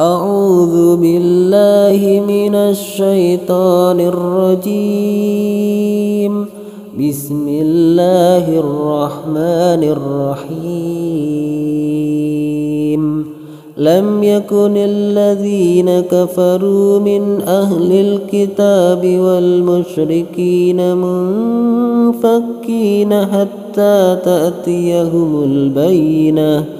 أعوذ بالله من الشيطان الرجيم. بسم الله الرحمن الرحيم. لم يكن الذين كفروا من أهل الكتاب والمشركين منفكين حتى تأتيهم البينة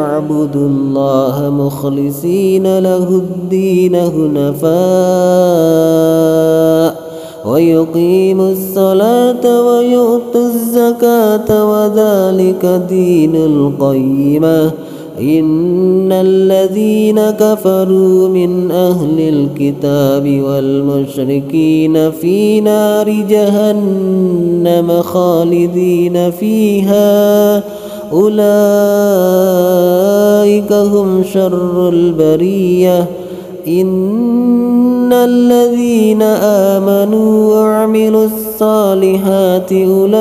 إلا ليعبدوا الله مخلصين له الدين هنفاء ويقيموا الصلاة ويؤتوا الزكاة وذلك دين القيمة. إن الذين كفروا من أهل الكتاب والمشركين في نار جهنم خالدين فيها. أولئك هم شر البرية. إن الذين آمنوا وعملوا الصالحات أولئك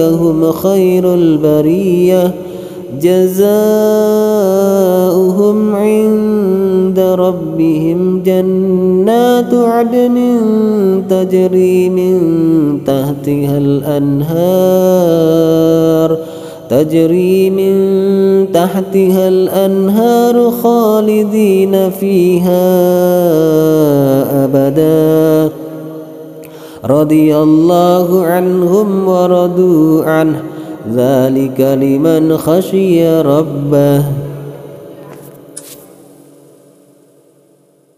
هم خير البرية. جزاؤهم عند ربهم جنات عدن تجري من تحتها الأنهار تجري من تحتها الأنهار خالدين فيها أبدا. رضي الله عنهم ورضوا عنه. ذلك لمن خشي ربه.